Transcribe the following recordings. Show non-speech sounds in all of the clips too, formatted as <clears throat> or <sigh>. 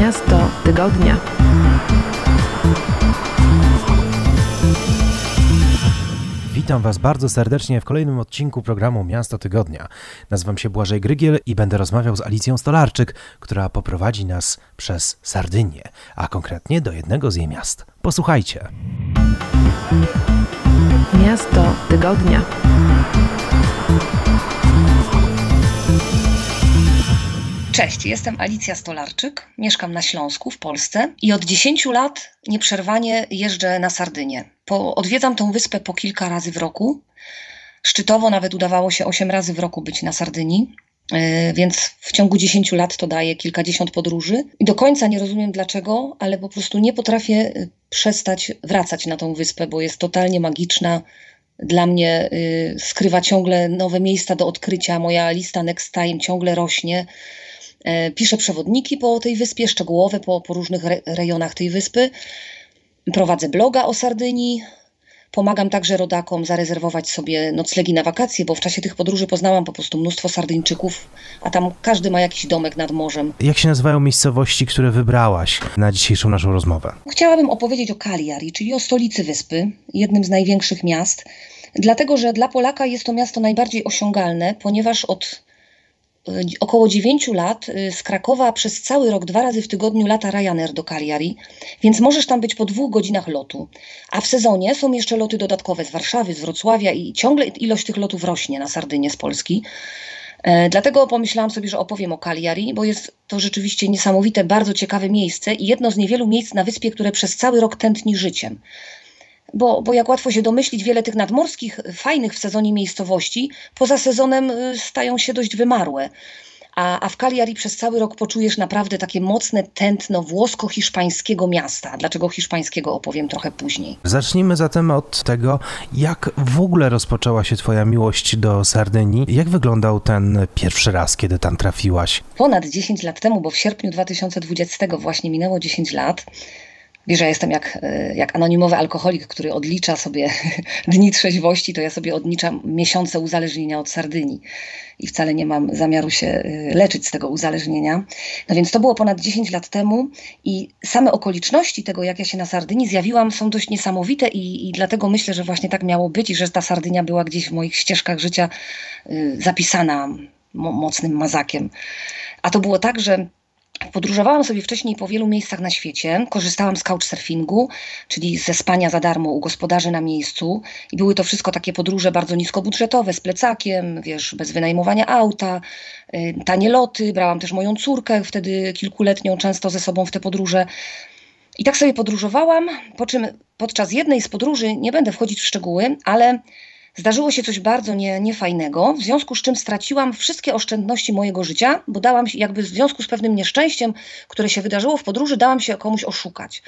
Miasto tygodnia. Witam Was bardzo serdecznie w kolejnym odcinku programu Miasto Tygodnia. Nazywam się Błażej Grygiel i będę rozmawiał z Alicją Stolarczyk, która poprowadzi nas przez Sardynię, a konkretnie do jednego z jej miast. Posłuchajcie. Miasto tygodnia. Cześć, jestem Alicja Stolarczyk, mieszkam na Śląsku w Polsce i od 10 lat nieprzerwanie jeżdżę na Sardynię. Po, odwiedzam tą wyspę po kilka razy w roku. Szczytowo nawet udawało się 8 razy w roku być na Sardynii, yy, więc w ciągu 10 lat to daje kilkadziesiąt podróży. I do końca nie rozumiem dlaczego, ale po prostu nie potrafię yy, przestać wracać na tą wyspę, bo jest totalnie magiczna. Dla mnie yy, skrywa ciągle nowe miejsca do odkrycia. Moja lista Next Time ciągle rośnie. E, piszę przewodniki po tej wyspie, szczegółowe po, po różnych re rejonach tej wyspy. Prowadzę bloga o Sardynii. Pomagam także rodakom zarezerwować sobie noclegi na wakacje, bo w czasie tych podróży poznałam po prostu mnóstwo Sardyńczyków, a tam każdy ma jakiś domek nad morzem. Jak się nazywają miejscowości, które wybrałaś na dzisiejszą naszą rozmowę? Chciałabym opowiedzieć o Cagliari, czyli o stolicy wyspy, jednym z największych miast, dlatego że dla Polaka jest to miasto najbardziej osiągalne, ponieważ od około 9 lat y, z Krakowa przez cały rok, dwa razy w tygodniu lata Ryanair do Cagliari, więc możesz tam być po dwóch godzinach lotu. A w sezonie są jeszcze loty dodatkowe z Warszawy, z Wrocławia i ciągle ilość tych lotów rośnie na Sardynię z Polski. E, dlatego pomyślałam sobie, że opowiem o Cagliari, bo jest to rzeczywiście niesamowite, bardzo ciekawe miejsce i jedno z niewielu miejsc na wyspie, które przez cały rok tętni życiem bo, bo jak łatwo się domyślić, wiele tych nadmorskich, fajnych w sezonie miejscowości poza sezonem y, stają się dość wymarłe. A, a w Cagliari przez cały rok poczujesz naprawdę takie mocne tętno włosko-hiszpańskiego miasta. Dlaczego hiszpańskiego opowiem trochę później. Zacznijmy zatem od tego, jak w ogóle rozpoczęła się Twoja miłość do Sardynii. Jak wyglądał ten pierwszy raz, kiedy tam trafiłaś? Ponad 10 lat temu, bo w sierpniu 2020 właśnie minęło 10 lat. Wiesz, ja jestem jak, e, jak anonimowy alkoholik, który odlicza sobie <laughs> dni trzeźwości, to ja sobie odliczam miesiące uzależnienia od Sardynii i wcale nie mam zamiaru się e, leczyć z tego uzależnienia. No więc to było ponad 10 lat temu i same okoliczności tego, jak ja się na Sardynii zjawiłam, są dość niesamowite i, i dlatego myślę, że właśnie tak miało być i że ta Sardynia była gdzieś w moich ścieżkach życia y, zapisana mo mocnym mazakiem. A to było tak, że Podróżowałam sobie wcześniej po wielu miejscach na świecie. Korzystałam z couchsurfingu, czyli ze spania za darmo u gospodarzy na miejscu. I były to wszystko takie podróże bardzo niskobudżetowe, z plecakiem, wiesz, bez wynajmowania auta, y, tanie loty. Brałam też moją córkę, wtedy kilkuletnią, często ze sobą w te podróże. I tak sobie podróżowałam, po czym podczas jednej z podróży, nie będę wchodzić w szczegóły, ale Zdarzyło się coś bardzo nie, niefajnego, w związku z czym straciłam wszystkie oszczędności mojego życia, bo dałam się, jakby w związku z pewnym nieszczęściem, które się wydarzyło w podróży, dałam się komuś oszukać.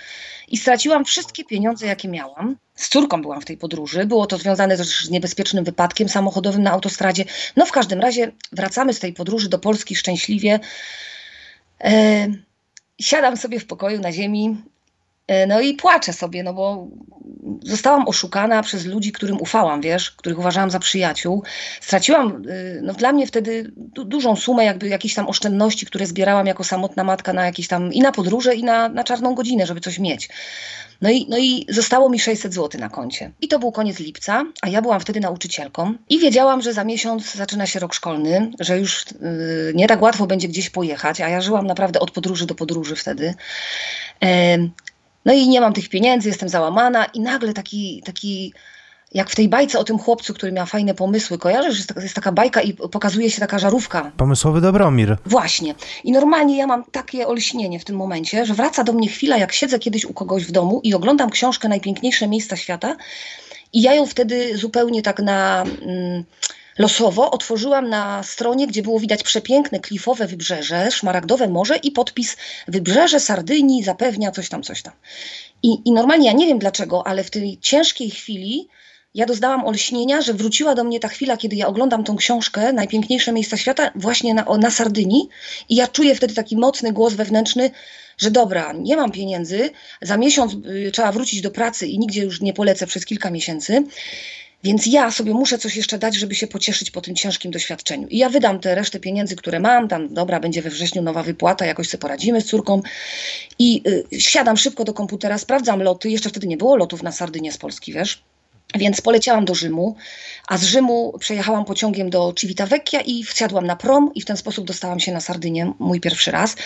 I straciłam wszystkie pieniądze, jakie miałam. Z córką byłam w tej podróży, było to związane też z niebezpiecznym wypadkiem samochodowym na autostradzie. No w każdym razie wracamy z tej podróży do Polski szczęśliwie. E, siadam sobie w pokoju na ziemi, no i płaczę sobie, no bo zostałam oszukana przez ludzi, którym ufałam, wiesz, których uważałam za przyjaciół. Straciłam, y, no dla mnie wtedy du dużą sumę jakby jakichś tam oszczędności, które zbierałam jako samotna matka na jakieś tam i na podróże i na, na czarną godzinę, żeby coś mieć. No i, no i zostało mi 600 zł na koncie. I to był koniec lipca, a ja byłam wtedy nauczycielką i wiedziałam, że za miesiąc zaczyna się rok szkolny, że już yy, nie tak łatwo będzie gdzieś pojechać, a ja żyłam naprawdę od podróży do podróży wtedy. Yy, no i nie mam tych pieniędzy, jestem załamana i nagle taki, taki jak w tej bajce o tym chłopcu, który miał fajne pomysły. Kojarzysz, że jest taka bajka i pokazuje się taka żarówka. Pomysłowy Dobromir. Właśnie. I normalnie ja mam takie olśnienie w tym momencie, że wraca do mnie chwila, jak siedzę kiedyś u kogoś w domu i oglądam książkę Najpiękniejsze miejsca świata i ja ją wtedy zupełnie tak na... Mm, losowo otworzyłam na stronie, gdzie było widać przepiękne klifowe wybrzeże, szmaragdowe morze i podpis Wybrzeże Sardynii zapewnia coś tam, coś tam. I, I normalnie ja nie wiem dlaczego, ale w tej ciężkiej chwili ja doznałam olśnienia, że wróciła do mnie ta chwila, kiedy ja oglądam tą książkę Najpiękniejsze miejsca świata właśnie na, na Sardynii i ja czuję wtedy taki mocny głos wewnętrzny, że dobra, nie mam pieniędzy, za miesiąc y, trzeba wrócić do pracy i nigdzie już nie polecę przez kilka miesięcy, Więc ja sobie muszę coś jeszcze dać, żeby się pocieszyć po tym ciężkim doświadczeniu. I ja wydam te resztę pieniędzy, które mam, tam dobra, będzie we wrześniu nowa wypłata, jakoś sobie poradzimy z córką. I y, siadam szybko do komputera, sprawdzam loty. Jeszcze wtedy nie było lotów na Sardynię z Polski, wiesz? Więc poleciałam do Rzymu, a z Rzymu przejechałam pociągiem do Civitavecchia i wsiadłam na prom i w ten sposób dostałam się na Sardynię, mój pierwszy raz.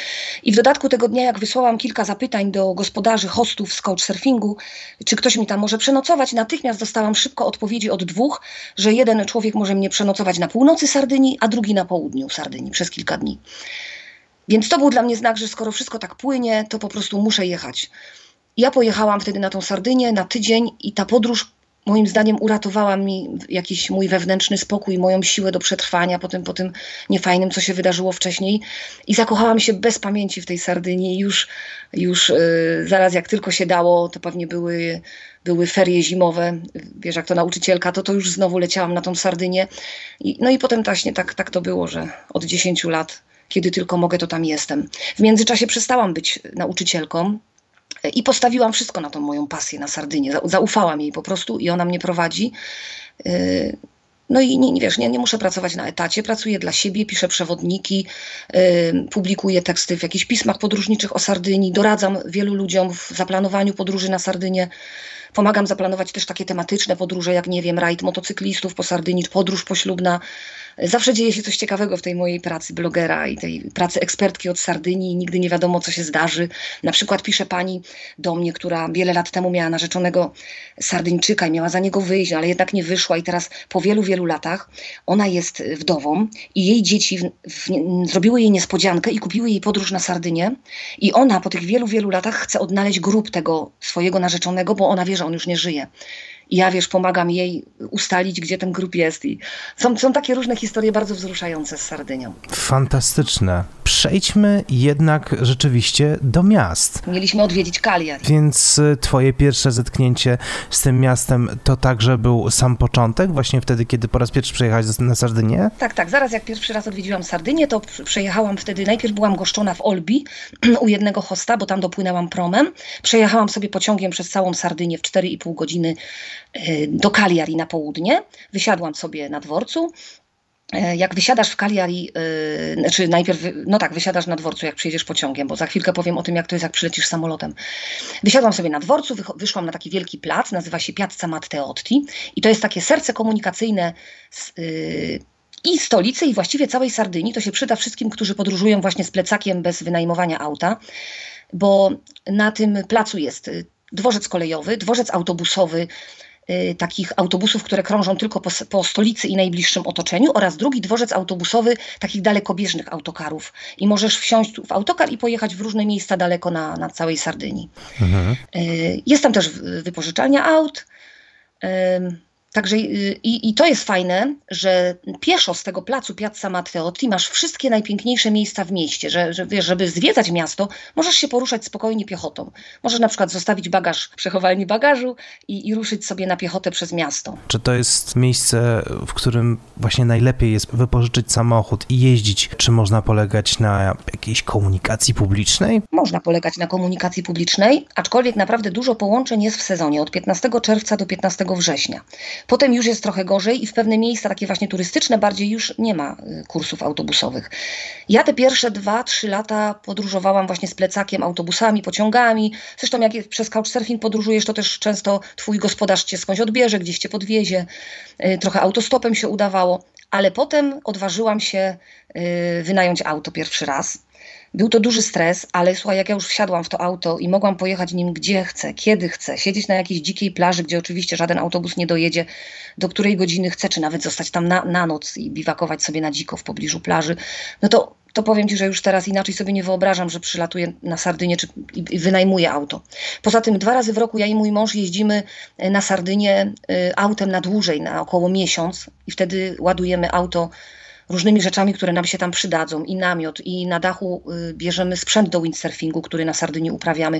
I w dodatku tego dnia, jak wysłałam kilka zapytań do gospodarzy hostów z couchsurfingu, czy ktoś mi tam może przenocować, natychmiast dostałam szybko odpowiedzi od dwóch, że jeden człowiek może mnie przenocować na północy Sardynii, a drugi na południu Sardynii przez kilka dni. Więc to był dla mnie znak, że skoro wszystko tak płynie, to po prostu muszę jechać. Ja pojechałam wtedy na tą Sardynię na tydzień i ta podróż moim zdaniem uratowała mi jakiś mój wewnętrzny spokój, moją siłę do przetrwania po tym, po tym niefajnym, co się wydarzyło wcześniej. I zakochałam się bez pamięci w tej Sardynii. Już, już yy, zaraz jak tylko się dało, to pewnie były, były ferie zimowe. Wiesz, jak to nauczycielka, to to już znowu leciałam na tą Sardynię. I, no i potem właśnie tak, tak to było, że od 10 lat, kiedy tylko mogę, to tam jestem. W międzyczasie przestałam być nauczycielką, i postawiłam wszystko na tą moją pasję na Sardynię. Zaufałam jej po prostu i ona mnie prowadzi. Y, no i nie, nie wiesz, nie, nie muszę pracować na etacie, pracuję dla siebie, piszę przewodniki, yy, publikuję teksty w jakichś pismach podróżniczych o Sardynii, doradzam wielu ludziom w zaplanowaniu podróży na Sardynię. Pomagam zaplanować też takie tematyczne podróże, jak nie wiem, rajd motocyklistów po Sardynii, podróż poślubna. Zawsze dzieje się coś ciekawego w tej mojej pracy blogera i tej pracy ekspertki od Sardynii. Nigdy nie wiadomo, co się zdarzy. Na przykład pisze pani do mnie, która wiele lat temu miała narzeczonego Sardyńczyka i miała za niego wyjść, ale jednak nie wyszła i teraz po wielu, wielu latach ona jest wdową i jej dzieci w, w, zrobiły jej niespodziankę i kupiły jej podróż na Sardynię i ona po tych wielu, wielu latach chce odnaleźć grób tego swojego narzeczonego, bo ona wie, że on już nie żyje. I ja, wiesz, pomagam jej ustalić, gdzie ten grób jest. I są, są takie różne historie bardzo wzruszające z Sardynią. Fantastyczne. Przejdźmy jednak rzeczywiście do miast. Mieliśmy odwiedzić Cagliari. Więc y, twoje pierwsze zetknięcie z tym miastem to także był sam początek, właśnie wtedy, kiedy po raz pierwszy przyjechałaś na Sardynię? Tak, tak. Zaraz jak pierwszy raz odwiedziłam Sardynię, to przejechałam wtedy, najpierw byłam goszczona w Olbi <clears throat> u jednego hosta, bo tam dopłynęłam promem. Przejechałam sobie pociągiem przez całą Sardynię w 4,5 godziny do Cagliari na południe. Wysiadłam sobie na dworcu, E, jak wysiadasz w Cagliari, yy, znaczy najpierw, no tak, wysiadasz na dworcu, jak przyjedziesz pociągiem, bo za chwilkę powiem o tym, jak to jest, jak przylecisz samolotem. Wysiadłam sobie na dworcu, wyszłam na taki wielki plac, nazywa się Piazza Matteotti i to jest takie serce komunikacyjne z, yy, i stolicy, i właściwie całej Sardynii. To się przyda wszystkim, którzy podróżują właśnie z plecakiem bez wynajmowania auta, bo na tym placu jest y, dworzec kolejowy, dworzec autobusowy, Y, takich autobusów, które krążą tylko po, po, stolicy i najbliższym otoczeniu oraz drugi dworzec autobusowy takich dalekobieżnych autokarów. I możesz wsiąść w autokar i pojechać w różne miejsca daleko na, na całej Sardynii. Mhm. Y, jest tam też wypożyczalnia aut. Także y, i, i, to jest fajne, że pieszo z tego placu Piazza Matteotti masz wszystkie najpiękniejsze miejsca w mieście, że, że wiesz, żeby zwiedzać miasto, możesz się poruszać spokojnie piechotą. Możesz na przykład zostawić bagaż w <laughs> przechowalni bagażu i, i ruszyć sobie na piechotę przez miasto. Czy to jest miejsce, w którym właśnie najlepiej jest wypożyczyć samochód i jeździć? Czy można polegać na jakiejś komunikacji publicznej? Można polegać na komunikacji publicznej, aczkolwiek naprawdę dużo połączeń jest w sezonie od 15 czerwca do 15 września. Potem już jest trochę gorzej i w pewne miejsca, takie właśnie turystyczne, bardziej już nie ma y, kursów autobusowych. Ja te pierwsze dwa, trzy lata podróżowałam właśnie z plecakiem, autobusami, pociągami. Zresztą jak przez couchsurfing podróżujesz, to też często twój gospodarz cię skądś odbierze, gdzieś cię podwiezie. Y, trochę autostopem się udawało. Ale potem odważyłam się y, wynająć auto pierwszy raz. Był to duży stres, ale słuchaj, jak ja już wsiadłam w to auto i mogłam pojechać nim gdzie chcę, kiedy chcę, siedzieć na jakiejś dzikiej plaży, gdzie oczywiście żaden autobus nie dojedzie, do której godziny chcę, czy nawet zostać tam na, na noc i biwakować sobie na dziko w pobliżu plaży, no to, to powiem Ci, że już teraz inaczej sobie nie wyobrażam, że przylatuję na Sardynię czy, i, i wynajmuję auto. Poza tym dwa razy w roku ja i mój mąż jeździmy e, na Sardynię y, autem na dłużej, na około miesiąc i wtedy ładujemy auto różnymi rzeczami, które nam się tam przydadzą, i namiot, i na dachu y, bierzemy sprzęt do windsurfingu, który na Sardynii uprawiamy.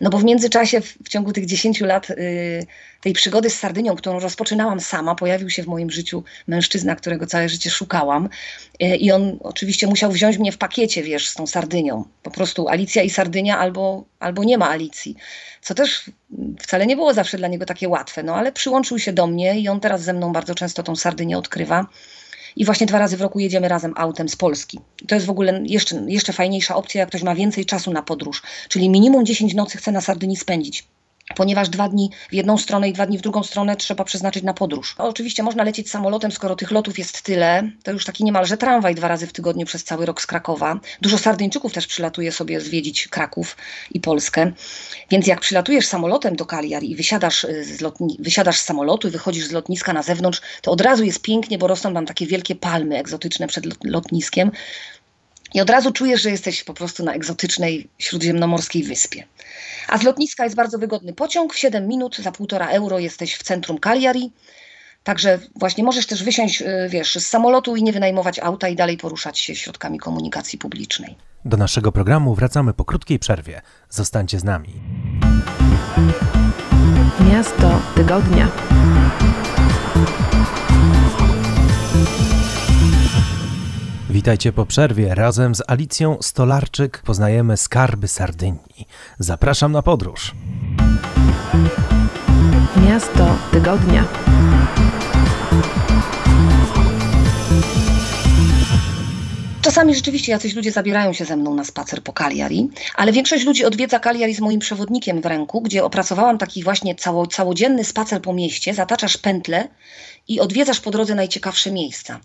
No bo w międzyczasie, w, w ciągu tych 10 lat y, tej przygody z Sardynią, którą rozpoczynałam sama, pojawił się w moim życiu mężczyzna, którego całe życie szukałam. Y, I on oczywiście musiał wziąć mnie w pakiecie, wiesz, z tą Sardynią. Po prostu Alicja i Sardynia albo, albo nie ma Alicji. Co też wcale nie było zawsze dla niego takie łatwe, no ale przyłączył się do mnie i on teraz ze mną bardzo często tą Sardynię odkrywa. I właśnie dwa razy w roku jedziemy razem autem z Polski. To jest w ogóle jeszcze, jeszcze fajniejsza opcja, jak ktoś ma więcej czasu na podróż. Czyli minimum 10 nocy chce na Sardynii spędzić ponieważ dwa dni w jedną stronę i dwa dni w drugą stronę trzeba przeznaczyć na podróż. A oczywiście można lecieć samolotem, skoro tych lotów jest tyle, to już taki niemalże tramwaj dwa razy w tygodniu przez cały rok z Krakowa. Dużo Sardyńczyków też przylatuje sobie zwiedzić Kraków i Polskę. Więc jak przylatujesz samolotem do Kaliari i wysiadasz y, z, lotni- wysiadasz z samolotu i wychodzisz z lotniska na zewnątrz, to od razu jest pięknie, bo rosną tam takie wielkie palmy egzotyczne przed lotniskiem. I od razu czujesz, że jesteś po prostu na egzotycznej śródziemnomorskiej wyspie. A z lotniska jest bardzo wygodny pociąg. W 7 minut za 1,5 euro jesteś w centrum Cagliari. Także właśnie możesz też wysiąść, y, wiesz, z samolotu i nie wynajmować auta i dalej poruszać się środkami komunikacji publicznej. Do naszego programu wracamy po krótkiej przerwie. Zostańcie z nami. Miasto tygodnia. Witajcie po przerwie. Razem z Alicją Stolarczyk poznajemy skarby Sardynii. Zapraszam na podróż. Miasto tygodnia. Czasami rzeczywiście jacyś ludzie zabierają się ze mną na spacer po Cagliari, ale większość ludzi odwiedza Cagliari z moim przewodnikiem w ręku, gdzie opracowałam taki właśnie cało, całodzienny spacer po mieście, zataczasz pętlę i odwiedzasz po drodze najciekawsze miejsca.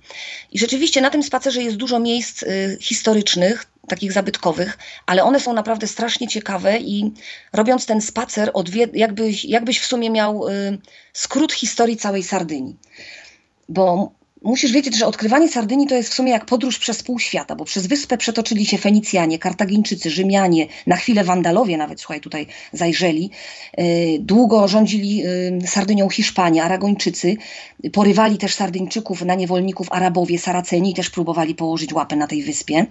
I rzeczywiście na tym spacerze jest dużo miejsc y, historycznych, takich zabytkowych, ale one są naprawdę strasznie ciekawe i robiąc ten spacer, jakbyś, jakbyś w sumie miał y, skrót historii całej Sardynii. Bo musisz wiedzieć, że odkrywanie Sardynii to jest w sumie jak podróż przez pół świata, bo przez wyspę przetoczyli się Fenicjanie, Kartagińczycy, Rzymianie, na chwilę Wandalowie nawet, słuchaj, tutaj zajrzeli. Y, Długo rządzili y, Sardynią Hiszpanie, Aragończycy, porywali też Sardyńczyków na niewolników Arabowie, Saraceni też próbowali położyć łapę na tej wyspie.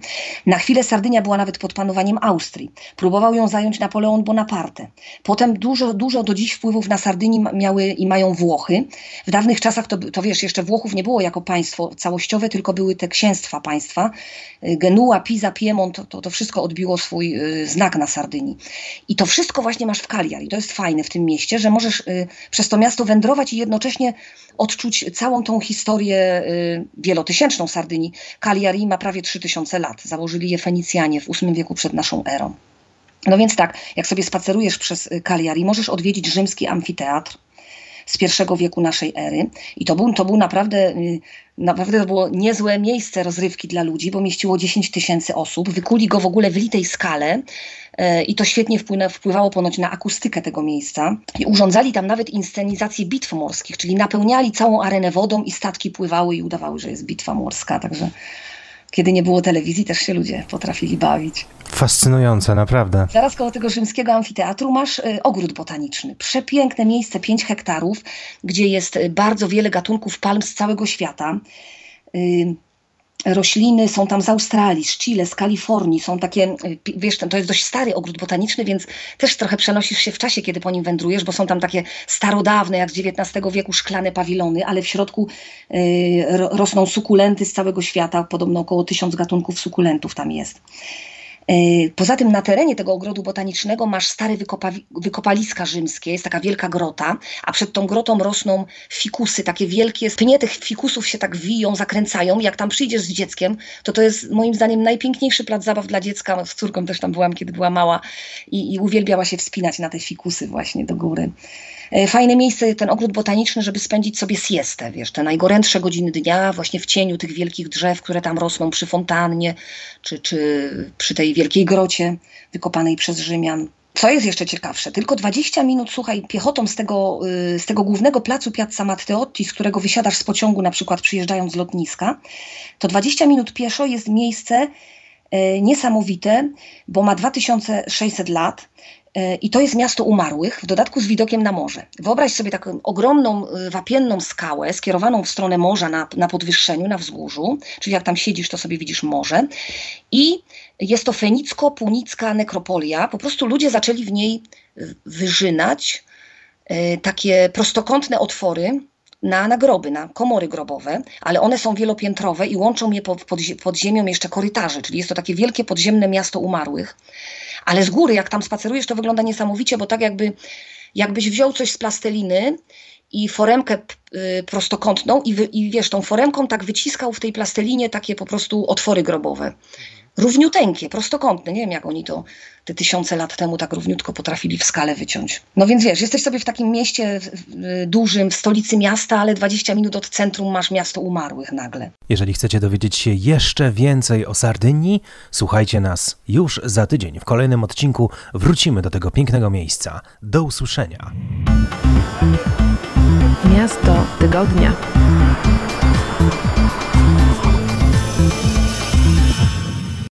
Na chwilę Sardynia była nawet pod panowaniem Austrii. Próbował ją zająć Napoleon Bonaparte. Potem dużo, dużo do dziś wpływów na Sardynii miały i mają Włochy. W dawnych czasach to, to wiesz, jeszcze Włochów nie było jako państwo całościowe, tylko były te księstwa państwa. Y, Genua, Pisa, Piemont, to, to wszystko odbiło swój y, znak na Sardynii. I to wszystko właśnie masz w Cagliari. To jest fajne w tym mieście, że możesz y, przez to miasto wędrować i jednocześnie odczuć całą tą historię wielotysięczną Sardynii. Cagliari ma prawie 3000 lat. Założyli je Fenicjanie w VIII wieku przed naszą erą. No więc tak, jak sobie spacerujesz przez Cagliari, możesz odwiedzić rzymski amfiteatr z pierwszego wieku naszej ery. I to był, to był naprawdę, y, naprawdę to było niezłe miejsce rozrywki dla ludzi, bo mieściło 10 tysięcy osób. Wykuli go w ogóle w litej skale e, i to świetnie wpływało ponoć na akustykę tego miejsca. I urządzali tam nawet inscenizacje bitw morskich, czyli napełniali całą arenę wodą i statki pływały i udawały, że jest bitwa morska. Także kiedy nie było telewizji, też się ludzie potrafili bawić. Fascynujące, naprawdę. Zaraz koło tego rzymskiego amfiteatru masz y, ogród botaniczny. Przepiękne miejsce, 5 hektarów, gdzie jest y, bardzo wiele gatunków palm z całego świata. Rośliny są tam z Australii, z Chile, z Kalifornii. Są takie, y, wiesz, to jest dość stary ogród botaniczny, więc też trochę przenosisz się w czasie, kiedy po nim wędrujesz, bo są tam takie starodawne, jak z XIX wieku, szklane pawilony, ale w środku y, ro- rosną sukulenty z całego świata. Podobno około tysiąc gatunków sukulentów tam jest. Yy, Poza tym na terenie tego ogrodu botanicznego masz stare wykopa- wykopaliska rzymskie, jest taka wielka grota, a przed tą grotą rosną fikusy, takie wielkie, pnie tych fikusów się tak wiją, zakręcają. Jak tam przyjdziesz z dzieckiem, to to jest moim zdaniem najpiękniejszy plac zabaw dla dziecka. Z córką też tam byłam, kiedy była mała i, i uwielbiała się wspinać na te fikusy właśnie do góry. E, Fajne miejsce, ten ogród botaniczny, żeby spędzić sobie siestę, wiesz, te najgorętsze godziny dnia, właśnie w cieniu tych wielkich drzew, które tam rosną przy fontannie, czy, czy przy tej wielkiej grocie wykopanej przez Rzymian. Co jest jeszcze ciekawsze, tylko 20 minut, słuchaj, piechotą z tego, y, z tego głównego placu Piazza Matteotti, z którego wysiadasz z pociągu, na przykład przyjeżdżając z lotniska, to 20 minut pieszo jest miejsce e, niesamowite, bo ma 2600 lat. E, I to jest miasto umarłych, w dodatku z widokiem na morze. Wyobraź sobie taką ogromną, e, wapienną skałę skierowaną w stronę morza na, na podwyższeniu, na wzgórzu, czyli jak tam siedzisz, to sobie widzisz morze. I jest to fenicko-punicka nekropolia. Po prostu ludzie zaczęli w niej wyżynać e, takie prostokątne otwory, na, na groby, na komory grobowe, ale one są wielopiętrowe i łączą je pod, pod, ziemią jeszcze korytarze, czyli jest to takie wielkie podziemne miasto umarłych. Ale z góry, jak tam spacerujesz, to wygląda niesamowicie, bo tak jakby jakbyś wziął coś z plasteliny i foremkę y, prostokątną i, wy, i wiesz, tą foremką tak wyciskał w tej plastelinie takie po prostu otwory grobowe równiuteńkie, prostokątne. Nie wiem, jak oni to te tysiące lat temu tak równiutko potrafili w skale wyciąć. No więc wiesz, jesteś sobie w takim mieście dużym, w stolicy miasta, ale 20 minut od centrum masz miasto umarłych nagle. Jeżeli chcecie dowiedzieć się jeszcze więcej o Sardynii, słuchajcie nas już za tydzień. W kolejnym odcinku wrócimy do tego pięknego miejsca. Do usłyszenia. Miasto tygodnia.